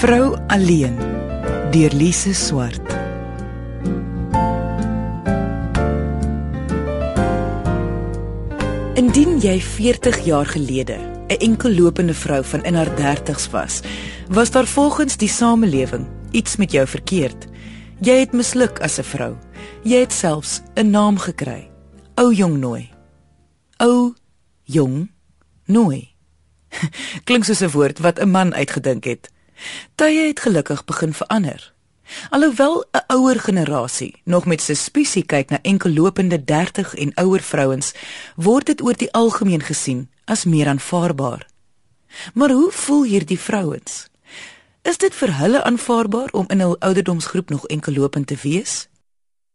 Vrou alleen deur Lise Swart. Indien jy 40 jaar gelede 'n enkellopende vrou van in haar 30's was, was daar volgens die samelewing iets met jou verkeerd. Jy het misluk as 'n vrou. Jy het selfs 'n naam gekry. Ou jong nooi. Ou jong nooi. Klink soos 'n woord wat 'n man uitgedink het. Tye het gelukkig begin verander. Alhoewel 'n ouer generasie nog met suspisie kyk na enkellopende 30 en ouer vrouens, word dit oor die algemeen gesien as meer aanvaarbaar. Maar hoe voel hierdie vrouens? Is dit vir hulle aanvaarbaar om in hul ouderdomsgroep nog enkellopend te wees?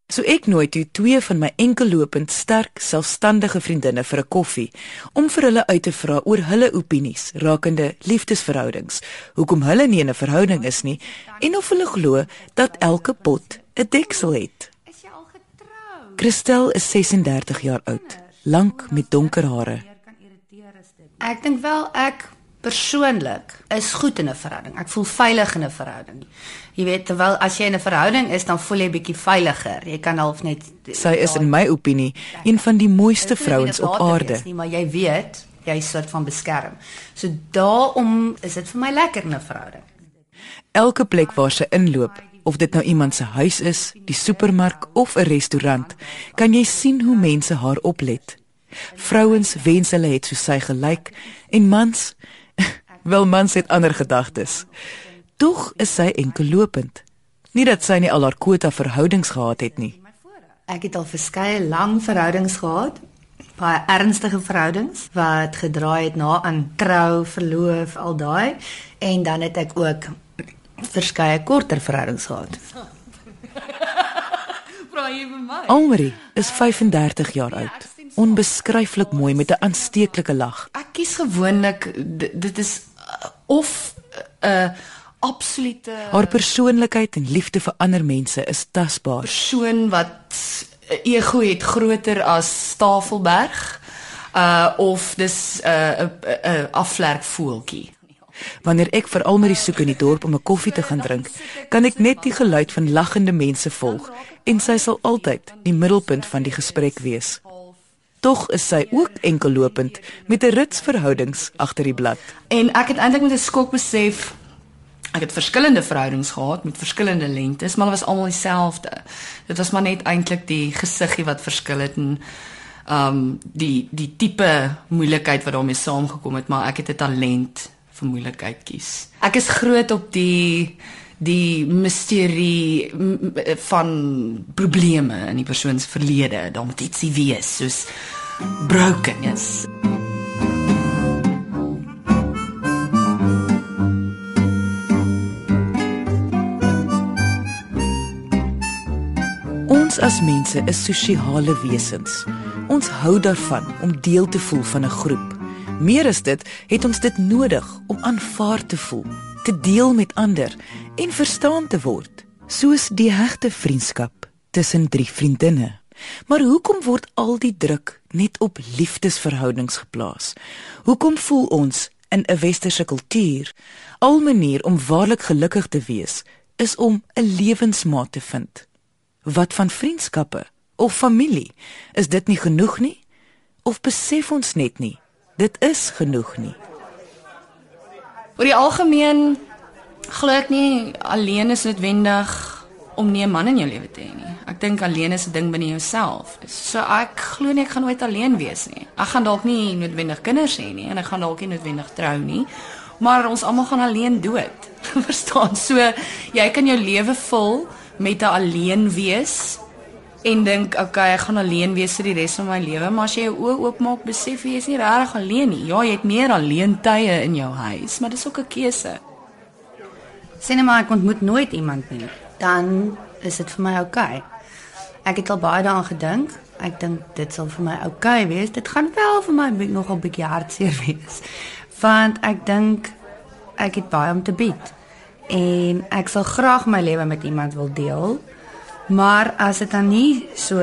So ek nooi toe twee van my enkellopend sterk selfstandige vriendinne vir 'n koffie om vir hulle uit te vra oor hulle opinies rakende liefdesverhoudings, hoekom hulle nie in 'n verhouding is nie en of hulle glo dat elke pot 'n deksel het. Is jy al getrou? Christel is 36 jaar oud, lank met donker hare. Ek dink wel ek persoonlik is goed in 'n verhouding. Ek voel veilig in 'n verhouding. Jy weet, terwyl as jy in 'n verhouding is, dan voel jy bietjie veiliger. Jy kan half net Sy is in my opinie een van die mooiste vrouens op aarde. Nie, maar jy weet, jy is soort van beskerm. So daarom is dit vir my lekker in 'n verhouding. Elke plek waar sy inloop, of dit nou iemand se huis is, die supermark of 'n restaurant, kan jy sien hoe mense haar oplet. Vrouens wens hulle het so sy gelyk en mans wel mans het ander gedagtes. Tog is sy enkellopend. Nie dat sy nie al haar kwota verhoudings gehad het nie. Ek het al verskeie lang verhoudings gehad, baie ernstige verhoudings wat gedraai het na aan trou, verloof, al daai en dan het ek ook verskeie korter verhoudings gehad. Vra jy vir my? Almarie is 35 jaar oud, onbeskryflik mooi met 'n aansteeklike lag. Ek kies gewoonlik dit is uh, of 'n uh, absolute Haar persoonlikheid en liefde vir ander mense is tasbaar. persoon wat 'n ego het groter as Tafelberg uh of dis 'n uh, 'n uh, uh, afvlerk voeltjie. Wanneer ek vir Almarie soek in die dorp om 'n koffie te gaan drink, kan ek net die geluid van lagende mense volg en sy sal altyd die middelpunt van die gesprek wees. Tog is sy ook enkellopend met 'n rits verhoudings agter die blad. En ek het eintlik met 'n skok besef ek het verskillende verhoudings gehad met verskillende lengtes, maar hulle was almal dieselfde. Dit was maar net eintlik die gesiggie wat verskil het en um die die tipe moeilikheid wat daarmee saamgekom het, maar ek het 'n talent vir moeilikheid kies. Ek is groot op die die misterie van probleme in die persoon se verlede. Daar moet ietsie wees soos brokenness. Ons as mense is sosiale wesens. Ons hou daarvan om deel te voel van 'n groep. Meer as dit, het ons dit nodig om aanvaar te voel, te deel met ander en verstaan te word, soos die hegte vriendskap tussen drie vriendinne. Maar hoekom word al die druk net op liefdesverhoudings geplaas? Hoekom voel ons in 'n westerse kultuur al manier om waarlik gelukkig te wees is om 'n lewensmaat te vind? Wat van vriendskappe of familie? Is dit nie genoeg nie? Of besef ons net nie dit is genoeg nie? Oor die algemeen glo ek nie alleen is noodwendig om nie 'n man in jou lewe te hê nie. Ek dink alleen is 'n ding binne jouself. So ek glo nie ek gaan nooit alleen wees nie. Ek gaan dalk nie noodwendig kinders hê nie en ek gaan dalk nie noodwendig trou nie. Maar ons almal gaan alleen dood. Verstaan? So jy kan jou lewe vul met 'n alleen wees en dink okay, ek gaan alleen wees vir die res van my lewe, maar as jy jou oë oopmaak, besef jy jy's nie regtig alleen nie. Ja, jy het meer alleen tye in jou huis, maar dis ook 'n keuse. Sien maar ek ontmoet nooit iemand nie. Dan is dit vir my. Okay. Ek het al baie daaraan gedink. Ek dink dit sal vir my okay wees. Dit gaan wel vir my nogal bietjie hartseer wees. Want ek dink ek het baie om te bied. En ek sal graag my lewe met iemand wil deel. Maar as dit dan nie so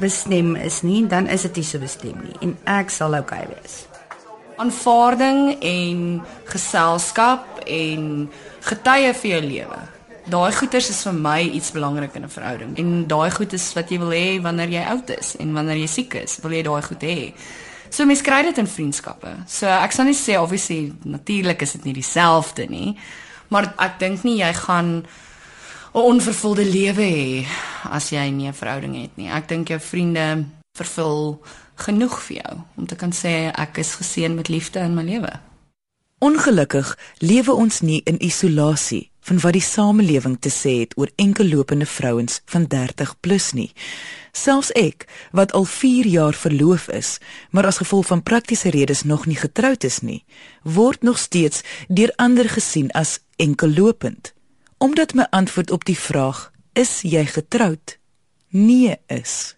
bestem is nie, dan is dit nie so bestem nie en ek sal oukei okay wees. Aanvaarding en geselskap en getuie vir jou lewe. Daai goeders is vir my iets belangrik in 'n verhouding. En daai goed is wat jy wil hê wanneer jy oud is en wanneer jy siek is, wil jy daai goed hê. So mens kry dit in vriendskappe. So ek sal nie sê obviously natuurlik is dit nie dieselfde nie, maar ek dink nie jy gaan 'n onvervulde lewe hê as jy nie 'n verhouding het nie. Ek dink jou vriende vervul genoeg vir jou om te kan sê ek is geseën met liefde in my lewe. Ongelukkig lewe ons nie in isolasie van wat die samelewing te sê het oor enkellopende vrouens van 30 plus nie. Selfs ek, wat al 4 jaar verloof is, maar as gevolg van praktiese redes nog nie getroud is nie, word nog steeds deur ander gesien as enkellopend. Omdat my antwoord op die vraag, is jy getroud? Nee is.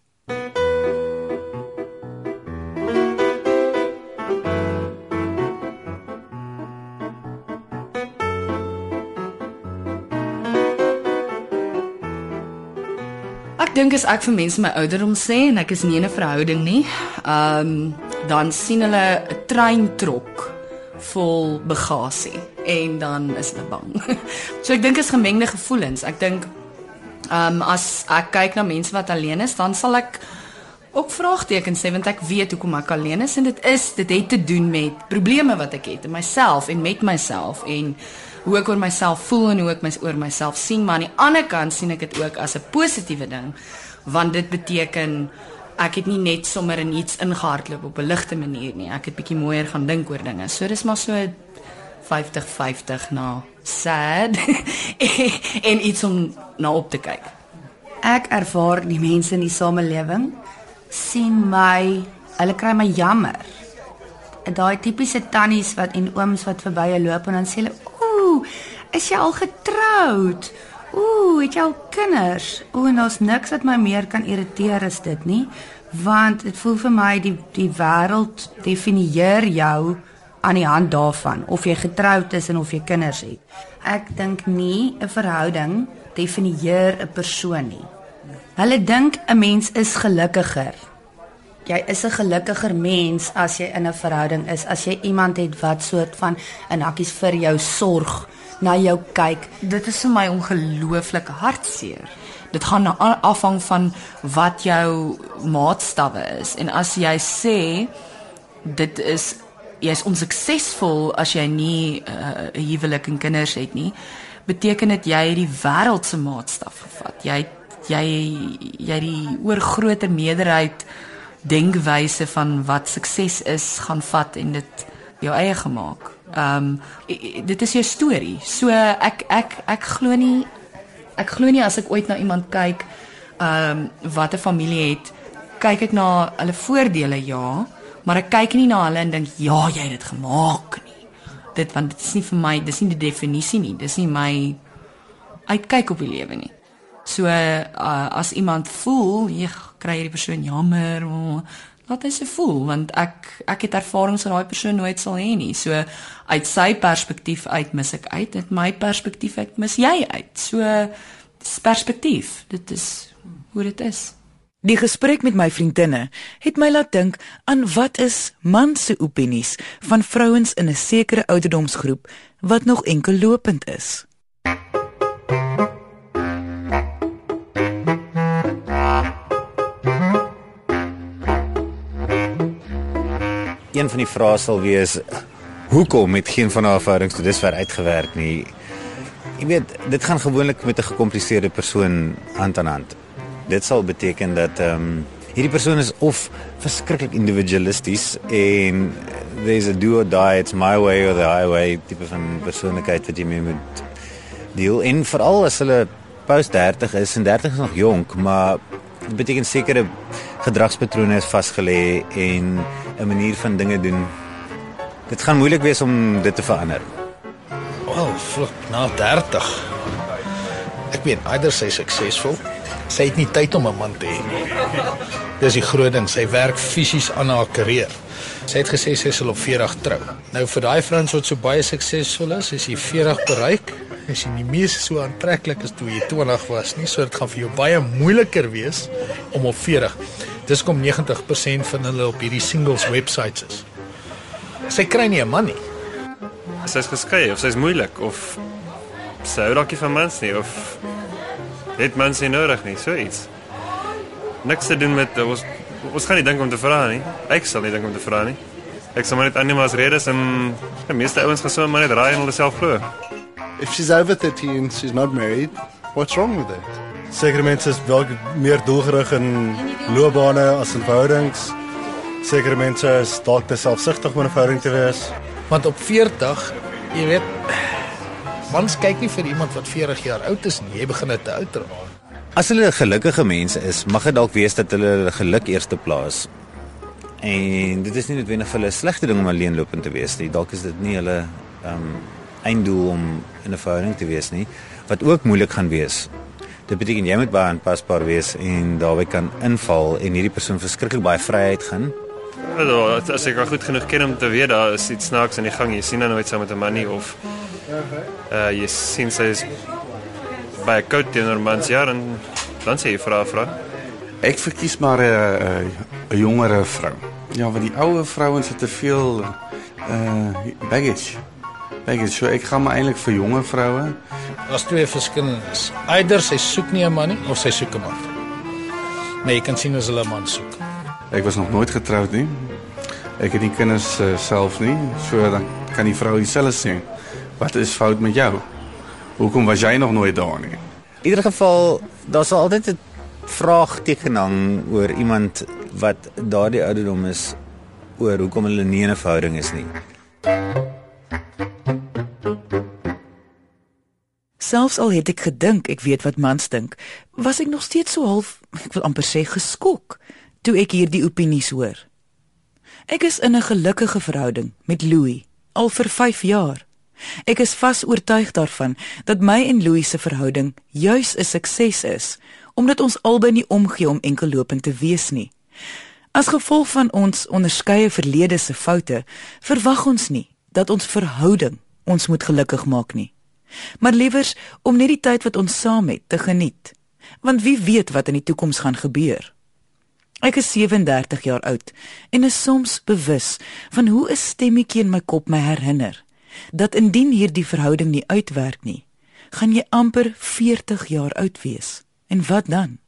Ek dink as ek vir mense my ouderdom sê en ek is nie in 'n verhouding nie, ehm um, dan sien hulle 'n treintrok vol bagasie en dan is hulle bang. so ek dink is gemengde gevoelens. Ek dink ehm um, as ek kyk na mense wat alleen is, dan sal ek ook vraagtekens sê want ek weet hoekom ek alleen is en dit is dit het te doen met probleme wat ek het in myself en met myself en hoe ek oor myself voel en hoe ek my oor myself sien, maar aan die ander kant sien ek dit ook as 'n positiewe ding want dit beteken ek het nie net sommer in iets ingehardloop op 'n ligte manier nie. Ek het bietjie mooier gaan dink oor dinge. So dis maar so 50-50 na sad en iets om na op te kyk. Ek ervaar die mense in die samelewing sien my, hulle kry my jammer. Daai tipiese tannies wat en ooms wat verby loop en dan sê hulle, Ooh, is jy al getroud? Ooh, het jy al kinders? Ooh, en daar's niks wat my meer kan irriteer as dit nie, want dit voel vir my die die wêreld definieer jou aan die hand daarvan of jy getroud is en of jy kinders het. Ek dink nie 'n verhouding definieer 'n persoon nie. Hulle dink 'n mens is gelukkiger. Jy is 'n gelukkiger mens as jy in 'n verhouding is, as jy iemand het wat soort van in hakkies vir jou sorg, na jou kyk. Dit is vir my ongelooflik hartseer. Dit gaan afhang van wat jou maatstawwe is en as jy sê dit is jy's onsuksesvol as jy nie uh, 'n uh, huwelik en kinders het nie, beteken dit jy het die wêreld se maatstaf gevat. Jy jy jy die oor groter meerderheid denkwyse van wat sukses is gaan vat en dit jou eie gemaak. Ehm um, dit is jou storie. So ek ek ek glo nie ek glo nie as ek ooit na iemand kyk ehm um, wat 'n familie het, kyk ek na hulle voordele ja, maar ek kyk nie na hulle en dink ja, jy het dit gemaak nie. Dit want dit is nie vir my, dis nie die definisie nie. Dis nie my uitkyk op die lewe nie. So uh, as iemand voel, jy kry hierdie persoon jammer, laat hy se voel want ek ek het ervarings wat daai persoon nooit sal hê nie. So uit sy perspektief uit mis ek uit, uit my perspektief uit mis jy uit. So dis perspektief. Dit is hoe dit is. Die gesprek met my vriendinne het my laat dink aan wat is man se opinies van vrouens in 'n sekere ouderdomsgroep wat nog enkel lopend is. Een van die vrae sal wees hoekom het geen van haar verhoudings tot dusver uitgewerk nie. Jy weet, dit gaan gewoonlik met 'n gekompliseerde persoon hand aan hand. Dit sal beteken dat ehm um, hierdie persoon is of verskriklik individualisties en there's a do or die it's my way or the highway tipe van persoonlikheid wat jy mee moet deel en veral as hulle post 30 is en 30 is nog jonk, maar dit beteken sekere gedragspatrone is vasgelê en 'n manier van dinge doen. Dit gaan moeilik wees om dit te verander. Wel, oh, flip, na 30. Ek weet, eider sy suksesvol. Sy het nie tyd om 'n man te hê nie. Dis die groot ding, sy werk fisies aan haar karier. Sy het gesê sy sal op 40 trou. Nou vir daai vrouens wat so baie suksesvol is, is jy 40 bereik, is jy nie meer so aantreklik as toe jy 20 was nie. So dit gaan vir jou baie moeiliker wees om op 40 Dis kom 90% van hulle op hierdie singles websites is. Sy kry nie 'n man nie. Sy's geskei of sy's moeilik of sou dalk nie van mans nie of het mans nie nodig nie, so iets. Niks te doen met ons ons gaan nie dink om te vra nie. Ek sal nie dink om te vra nie. Ek maar net aanneem as redes en die meeste ouens gaan sommer net raai en hulle self glo. If she's over 30 and she's not married, what's wrong with it? Sekere mense is wel meer doelgerig in loopbane as in verhoudings. Sekere mense is dalk te selfsugtig om 'n verhouding te wees. Want op 40, jy weet, mans kyk nie vir iemand wat 40 jaar oud is nie. Jy begin dit te oud raak. As hulle 'n gelukkige mense is, mag dit dalk wees dat hulle hulle geluk eerste plaas. En dit is nie noodwendig vir hulle 'n slegte ding om alleenlopend te wees nie. Dalk is dit nie hulle ehm um, einddoel om in 'n verhouding te wees nie, wat ook moeilik gaan wees. Dit beteken jy moet baie aanpasbaar wees en daarbey kan inval en hierdie persoon verskriklik baie vryheid gaan. Ja, as ek haar goed genoeg ken om te weet daar is iets snaaks in die gang. Jy sien haar nooit saam met 'n man nie of uh jy sien sy is by 'n koud teenoor mans ja en dan sê jy vra vra. Ek verkies maar 'n 'n jongere vrou. Ja, want die ouer vrouens het te veel uh baggage. Baggage. So ek gaan maar eintlik vir jonger vroue. Daar's twee verskillends. Eider sy soek nie 'n man nie of sy soek 'n man. Nee, jy kan sien as hulle 'n man soek. Ek was nog nooit getroud nie. Ek het nie kinders uh, self nie. So dan kan die vrou dieselfde sê. Wat is fout met jou? Hoekom was jy nog nooit daar nie? In ieder geval, daar sal altyd 'n vraagteken hang oor iemand wat daardie ouderdom is oor hoekom hulle nie 'n verhouding is nie. Selfs al het ek gedink ek weet wat mans dink, was ek nog steeds so half, ek wil amper sê geskok toe ek hierdie opinies hoor. Ek is in 'n gelukkige verhouding met Louis al vir 5 jaar. Ek is vas oortuig daarvan dat my en Louis se verhouding juis 'n sukses is omdat ons albei nie omgee om enkellopend te wees nie. As gevolg van ons onderskeie verlede se foute, verwag ons nie dat ons verhouding ons moet gelukkig maak nie. Maar liewers om net die tyd wat ons saam het te geniet. Want wie weet wat in die toekoms gaan gebeur? Ek is 37 jaar oud en is soms bewus van hoe 'n stemmetjie in my kop my herinner dat indien hierdie verhouding nie uitwerk nie, gaan jy amper 40 jaar oud wees. En wat dan?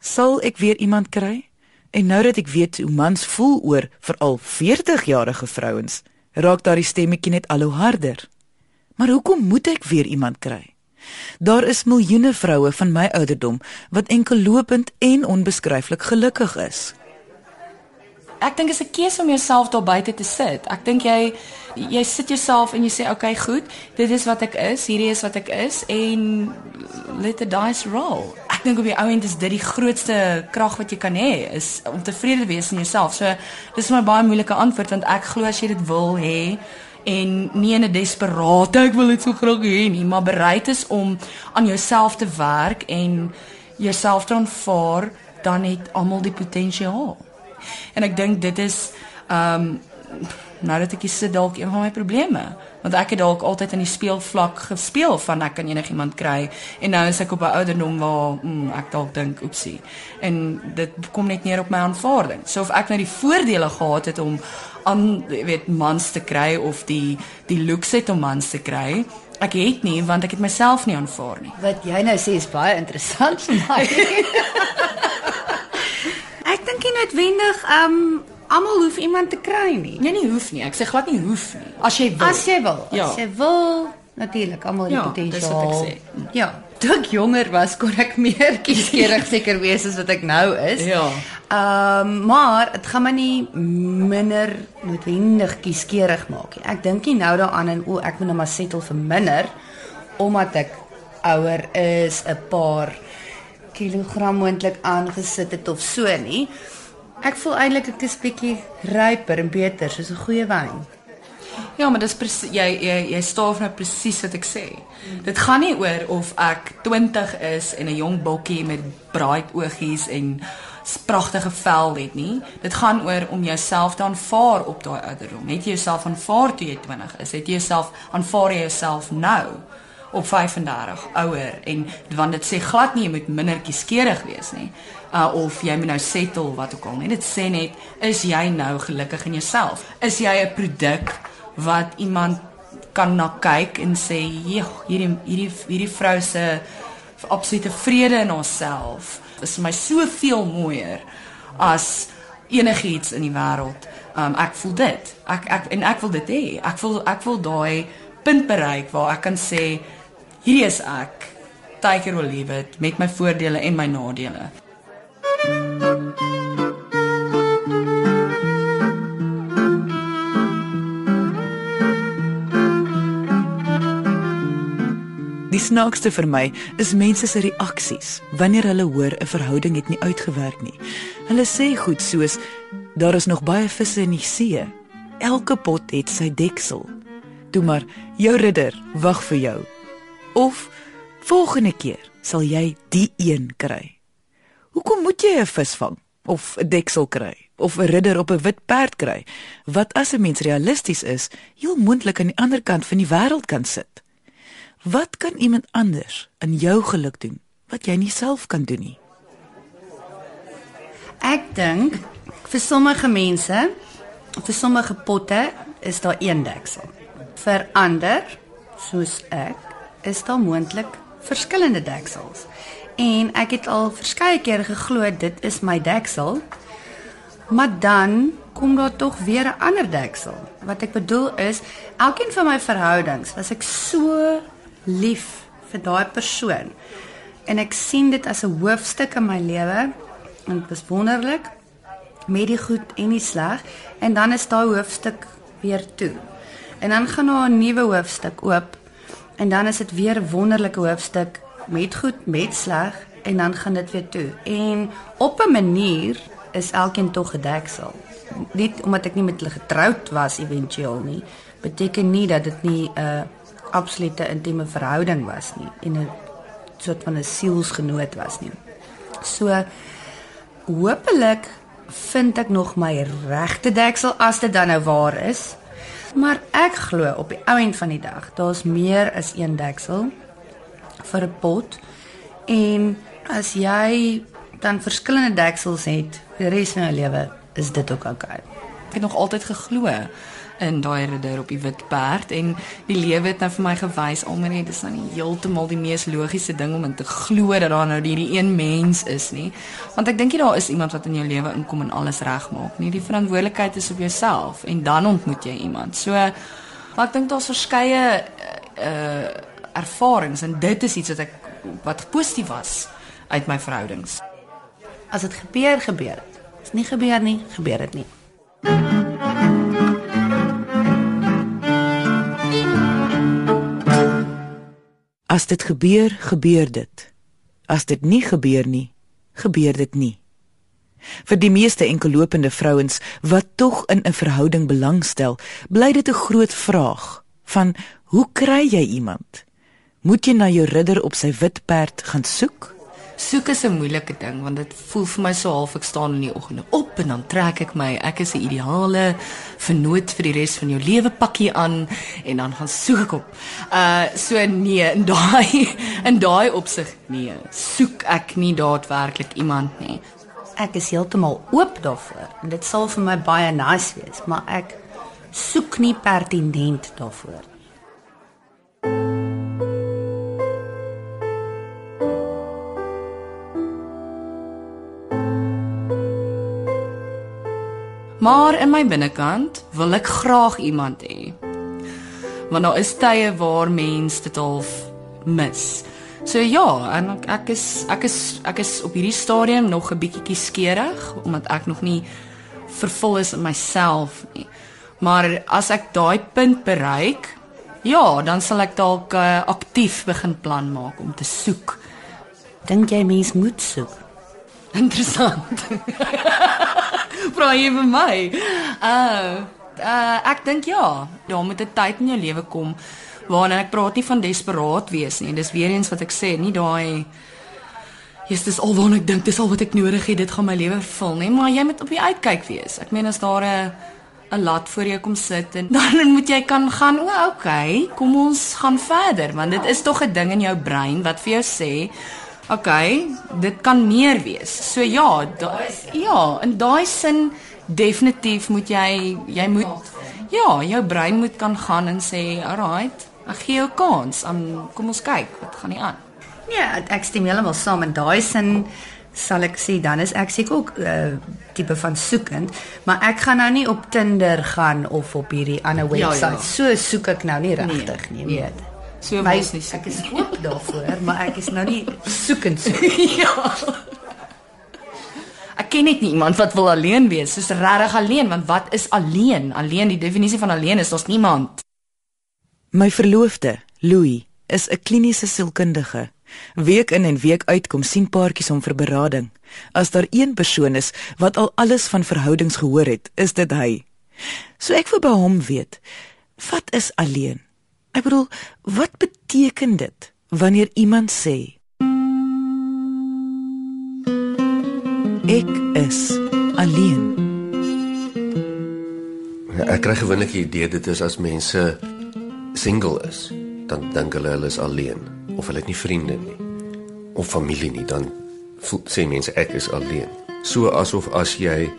Sal ek weer iemand kry? En nou dat ek weet hoe mans voel oor veral 40-jarige vrouens, raak daardie stemmetjie net al hoe harder. Maar hoekom moet ek weer iemand kry? Daar is miljoene vroue van my ouderdom wat enkel lopend en onbeskryflik gelukkig is. Ek dink dit is 'n keuse om jouself daar buite te sit. Ek dink jy jy sit jouself en jy sê oké, okay, goed, dit is wat ek is, hierdie is wat ek is en let the dice roll. Ek dink op die ou end is dit die grootste krag wat jy kan hê, is om tevrede wees in jouself. So dis maar baie moeilike antwoord want ek glo as jy dit wil hê en nie in 'n desperaat ek wil dit so graag hê nie, maar bereid is om aan jouself te werk en jouself te aanvaar, dan het almal die potensiaal. En ek dink dit is ehm um, nou dat ek hier sit dalk een van my probleme, want ek het dalk altyd in die speelvlak gespeel van ek kan enigiemand kry en nou is ek op 'n ouderdom waar mm, ek dalk dink oepsie. En dit kom net neer op my aanvaarding. So of ek nou die voordele gehad het om aan weet mans te kry of die die looks het om mans te kry. Ek het nie want ek het myself nie aanvaar nie. Wat jy nou sê is baie interessant vir my. ek dink nie noodwendig um almal hoef iemand te kry nie. Nee, nie hoef nie. Ek sê glad nie hoef nie. As jy wil. As jy wil. Ja. As jy wil, natuurlik almal die Ja, potensiaal. dis wat ek sê. Ja. Toe ek jonger was, kon ek meer kieskeurig seker wees as wat ek nou is. Ja. Ehm maar dit gaan my nie minder noodwendig kieskeurig maak nie. Ek dink nie nou daaraan en o, ek moet nou maar settle vir minder omdat ek ouer is, 'n paar kilogram moontlik aangesit het of so nie. Ek voel eintlik ek is bietjie ryper en beter soos 'n goeie wyn. Ja, maar dis presies jy jy jy staaf nou presies wat ek sê. Dit gaan nie oor of ek 20 is en 'n jong bokkie met braai oogies en pragtige vel het nie. Dit gaan oor om jouself te aanvaar op daai ouderdom. Het jy jouself aanvaar toe jy 20 is? Het jy jouself aanvaar jy jouself nou op 35 ouer en want dit sê glad nie jy moet minder kieskeurig wees nie. Uh of jy moet nou settle wat ook al nie. Dit sê net is jy nou gelukkig in jouself? Is jy 'n produk wat iemand kan na kyk en sê, "Ja, hierdie hierdie hierdie vrou se absolute vrede in haarself is my soveel mooier as enigiets in die wêreld. Um ek voel dit. Ek ek en ek wil dit hê. Ek wil ek wil daai punt bereik waar ek kan sê hierdie is ek. Take it or leave it met my voordele en my nadele. Snaakste vir my is mense se reaksies wanneer hulle hoor 'n verhouding het nie uitgewerk nie. Hulle sê goed soos daar is nog baie visse in die see. Elke pot het sy deksel. Toe maar, jou ridder wag vir jou. Of volgende keer sal jy die een kry. Hoekom moet jy 'n vis vang of 'n deksel kry of 'n ridder op 'n wit perd kry? Wat as 'n mens realisties is, heel moontlik aan die ander kant van die wêreld kan sit. Wat kan iemand anders in jou geluk doen wat jy nie self kan doen nie? Ek dink vir sommige mense, vir sommige potte is daar een deksel. Vir ander, soos ek, is daar moontlik verskillende deksels. En ek het al verskeie kere geglo dit is my deksel. Maar dan kom daar tog weer 'n ander deksel. Wat ek bedoel is, elkeen van my verhoudings was ek so lief vir daai persoon. En ek sien dit as 'n hoofstuk in my lewe en dit was wonderlik met die goed en die sleg en dan is daai hoofstuk weer toe. En dan gaan daar 'n nuwe hoofstuk oop en dan is dit weer 'n wonderlike hoofstuk met goed, met sleg en dan gaan dit weer toe. En op 'n manier is elkeen tog gedeksel. Net omdat ek nie met hulle getroud was éventueel nie, beteken nie dat dit nie 'n uh, absolute intieme verhouding was nie en 'n soort van 'n sielsgenoot was nie. So hopelik vind ek nog my regte deksel as dit dan nou waar is. Maar ek glo op die ou end van die dag, daar's meer as een deksel vir 'n pot. En as jy dan verskillende deksels het vir die res van jou lewe, is dit ook oukei. Okay. Ek het nog altyd geglo in daai ridder op die wit perd en die lewe het nou vir my gewys almal dit is nou heeltemal die mees logiese ding om in te glo dat daar nou hierdie een mens is nie. Want ek dink jy daar is iemand wat in jou lewe inkom en alles regmaak nie. Die verantwoordelikheid is op jouself en dan ontmoet jy iemand. So ek dink daar's verskeie uh ervarings en dit is iets wat ek wat positief was uit my verhoudings. As dit gebeur gebeur as nie gebeur nie gebeur dit nie As dit gebeur, gebeur dit. As dit nie gebeur nie, gebeur dit nie. Vir die meeste enkellopende vrouens wat tog in 'n verhouding belangstel, bly dit 'n groot vraag van hoe kry jy iemand? Moet jy na jou ridder op sy wit perd gaan soek? Soek is 'n moeilike ding want dit voel vir my so half ek staan in die oggende op en dan trek ek my ek is 'n ideale vernoot vir die res van jou lewe pakkie aan en dan gaan soek ek op. Uh so nee, in daai in daai opsig nee, soek ek nie daadwerklik iemand nie. Ek is heeltemal oop daarvoor. Dit sal vir my baie nice wees, maar ek soek nie pertinent daarvoor. Maar in my binnekant wil ek graag iemand hê. Want daar is tye waar mens dit half mis. So ja, en ek, ek is ek is ek is op hierdie stadium nog 'n bietjie skieurig omdat ek nog nie vervul is in myself nie. Maar as ek daai punt bereik, ja, dan sal ek dalk uh, aktief begin plan maak om te soek. Dink jy mens moet soek? Interessant. Vra jy vir my? Uh, uh ek dink ja, daar moet 'n tyd in jou lewe kom waarin ek praat nie van desperaat wees nie. Dis weer eens wat ek sê, nie daai Jy's dis al wat ek dink, dis al wat ek nodig het, dit gaan my lewe vul, nee, maar jy moet op die uitkyk wees. Ek meen as daar 'n 'n lat voor jou kom sit en dan moet jy kan gaan, o, okay, kom ons gaan verder, want dit is tog 'n ding in jou brein wat vir jou sê OK, dit kan meer wees. So ja, daai ja, in daai sin definitief moet jy jy moet Ja, jou brein moet kan gaan en sê, "Alright, ek gee jou kans. Um, kom ons kyk wat gaan nie aan." Ja, ek stem heeltemal saam in daai sin sal ek sê dan is ek seker ook 'n uh, tipe van soekend, maar ek gaan nou nie op Tinder gaan of op hierdie ander Ja, webwerf. ja. So soek ek nou nie regtig nie, nee. Weet. So My, mos nie soek ek is oop daarvoor, maar ek is nou nie soekend soek. ja. Ek ken net nie iemand wat wil alleen wees, soos regtig alleen, want wat is alleen? Alleen, die definisie van alleen is daar's niemand. My verloofde, Louis, is 'n kliniese sielkundige. Week in en week uit kom sien paartjies om vir berading. As daar een persoon is wat al alles van verhoudings gehoor het, is dit hy. So ek wil by hom weet, wat is alleen? Ek bedoel, wat beteken dit wanneer iemand sê Ek is alleen. Ja, Ek kry gewoonlik die idee dit is as mense single is, dan dink hulle hulle is alleen of hulle het nie vriende nie of familie nie, dan voel, sê mense ek is alleen. So asof as jy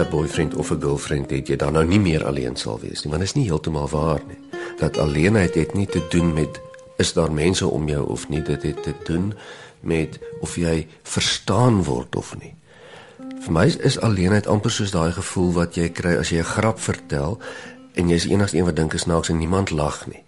'n boyfriend of 'n girlfriend het, jy dan nou nie meer alleen sal wees nie, want dit is nie heeltemal waar nie. Dat alleenheid het nie te doen met is daar mense om jou of nie, dit het te doen met of jy verstaan word of nie. Vir my is, is alleenheid amper soos daai gevoel wat jy kry as jy 'n grap vertel en jy's die enigste een wat dink is snaaks en niemand lag nie.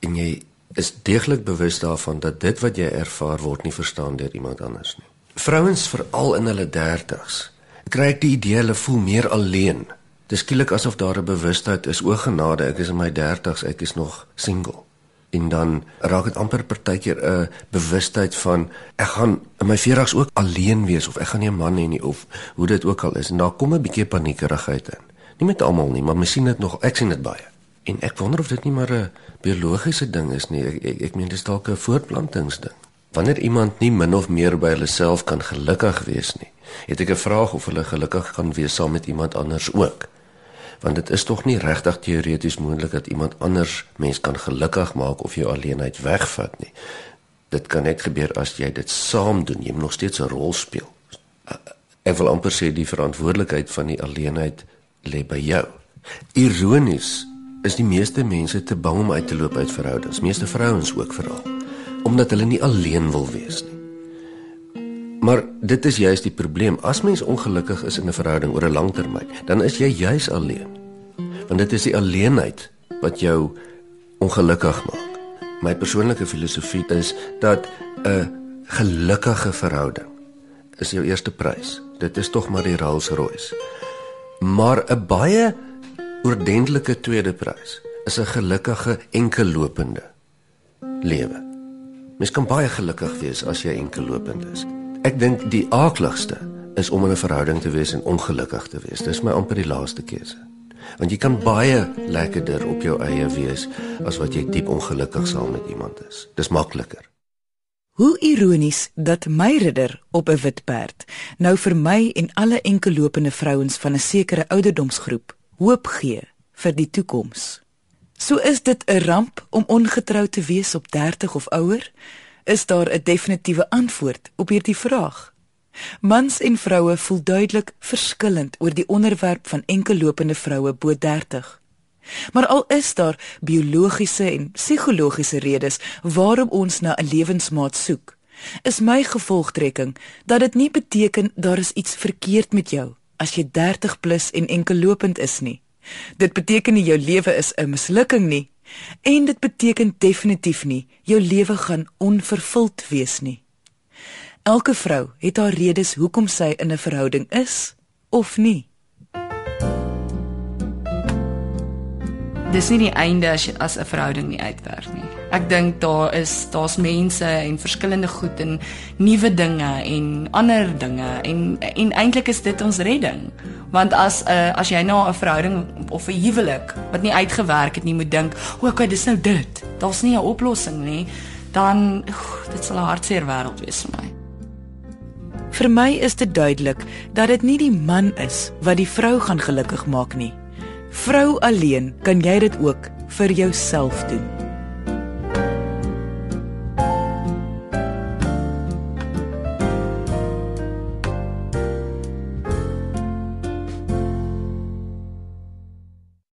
En jy is deeglik bewus daarvan dat dit wat jy ervaar word nie verstaan deur iemand anders nie. Vrouens veral in hulle 30's kry ek die idee hulle voel meer alleen. Dis skielik asof daar 'n bewustheid is, o genade, ek is in my 30's, ek is nog single. En dan raak dit amper partykeer 'n bewustheid van ek gaan in my 40's ook alleen wees of ek gaan nie 'n man hê nie of hoe dit ook al is en daar kom 'n bietjie paniekerigheid in. Nie met almal nie, maar mens sien dit nog, ek sien dit baie. En ek wonder of dit nie maar 'n biologiese ding is nie. Ek ek, ek meen dis dalk 'n voortplantingsding. Wanneer iemand nie min of meer by hulle self kan gelukkig wees nie, het ek 'n vraag of hulle gelukkig kan wees saam met iemand anders ook. Want dit is tog nie regtig teoreties moontlik dat iemand anders mens kan gelukkig maak of jou alleenheid wegvat nie. Dit kan net gebeur as jy dit saam doen. Jy moet nog steeds 'n rol speel. Ek wil amper sê die verantwoordelikheid van die alleenheid lê by jou. Ironies is die meeste mense te bang om uit te loop uit verhoudings, meeste vrouens ook veral, omdat hulle nie alleen wil wees nie. Maar dit is juis die probleem. As mens ongelukkig is in 'n verhouding oor 'n lang termyn, dan is jy juis alleen. Want dit is die alleenheid wat jou ongelukkig maak. My persoonlike filosofie is dat 'n gelukkige verhouding is jou eerste prys. Dit is tog maar die Rolls-Royce. Maar 'n baie oordentlike tweede prys is 'n gelukkige enkellopende lewe. Mens kan baie gelukkig wees as jy enkellopend is. Ek dink die aakligste is om in 'n verhouding te wees en ongelukkig te wees. Dis my amper die laaste keuse. Want jy kan baie lekkerder op jou eie wees as wat jy diep ongelukkig saam met iemand is. Dis makliker. Hoe ironies dat my ridder op 'n wit perd nou vir my en alle enkellopende vrouens van 'n sekere ouderdomsgroep hoop gee vir die toekoms. So is dit 'n ramp om ongetrou te wees op 30 of ouer? Is daar 'n definitiewe antwoord op hierdie vraag? Mans en vroue voel duidelik verskillend oor die onderwerp van enkellopende vroue bo 30. Maar al is daar biologiese en psigologiese redes waarom ons na 'n lewensmaat soek, is my gevolgtrekking dat dit nie beteken daar is iets verkeerd met jou as jy 30 plus en enkellopend is nie. Dit beteken nie jou lewe is 'n mislukking nie en dit beteken definitief nie jou lewe gaan onvervuld wees nie. Elke vrou het haar redes hoekom sy in 'n verhouding is of nie. Dis nie die einde as as 'n verhouding nie uitwerk nie. Ek dink daar is daar's mense en verskillende goed en nuwe dinge en ander dinge en en eintlik is dit ons redding. Want as 'n uh, as jy na 'n verhouding of 'n huwelik wat nie uitgewerk het nie moet dink, "O, okay, dis nou dit. Daar's nie 'n oplossing nie." Dan oef, dit sal 'n hartseer wêreld wees vir my. Vir my is dit duidelik dat dit nie die man is wat die vrou gaan gelukkig maak nie. Vrou alleen kan jy dit ook vir jouself doen.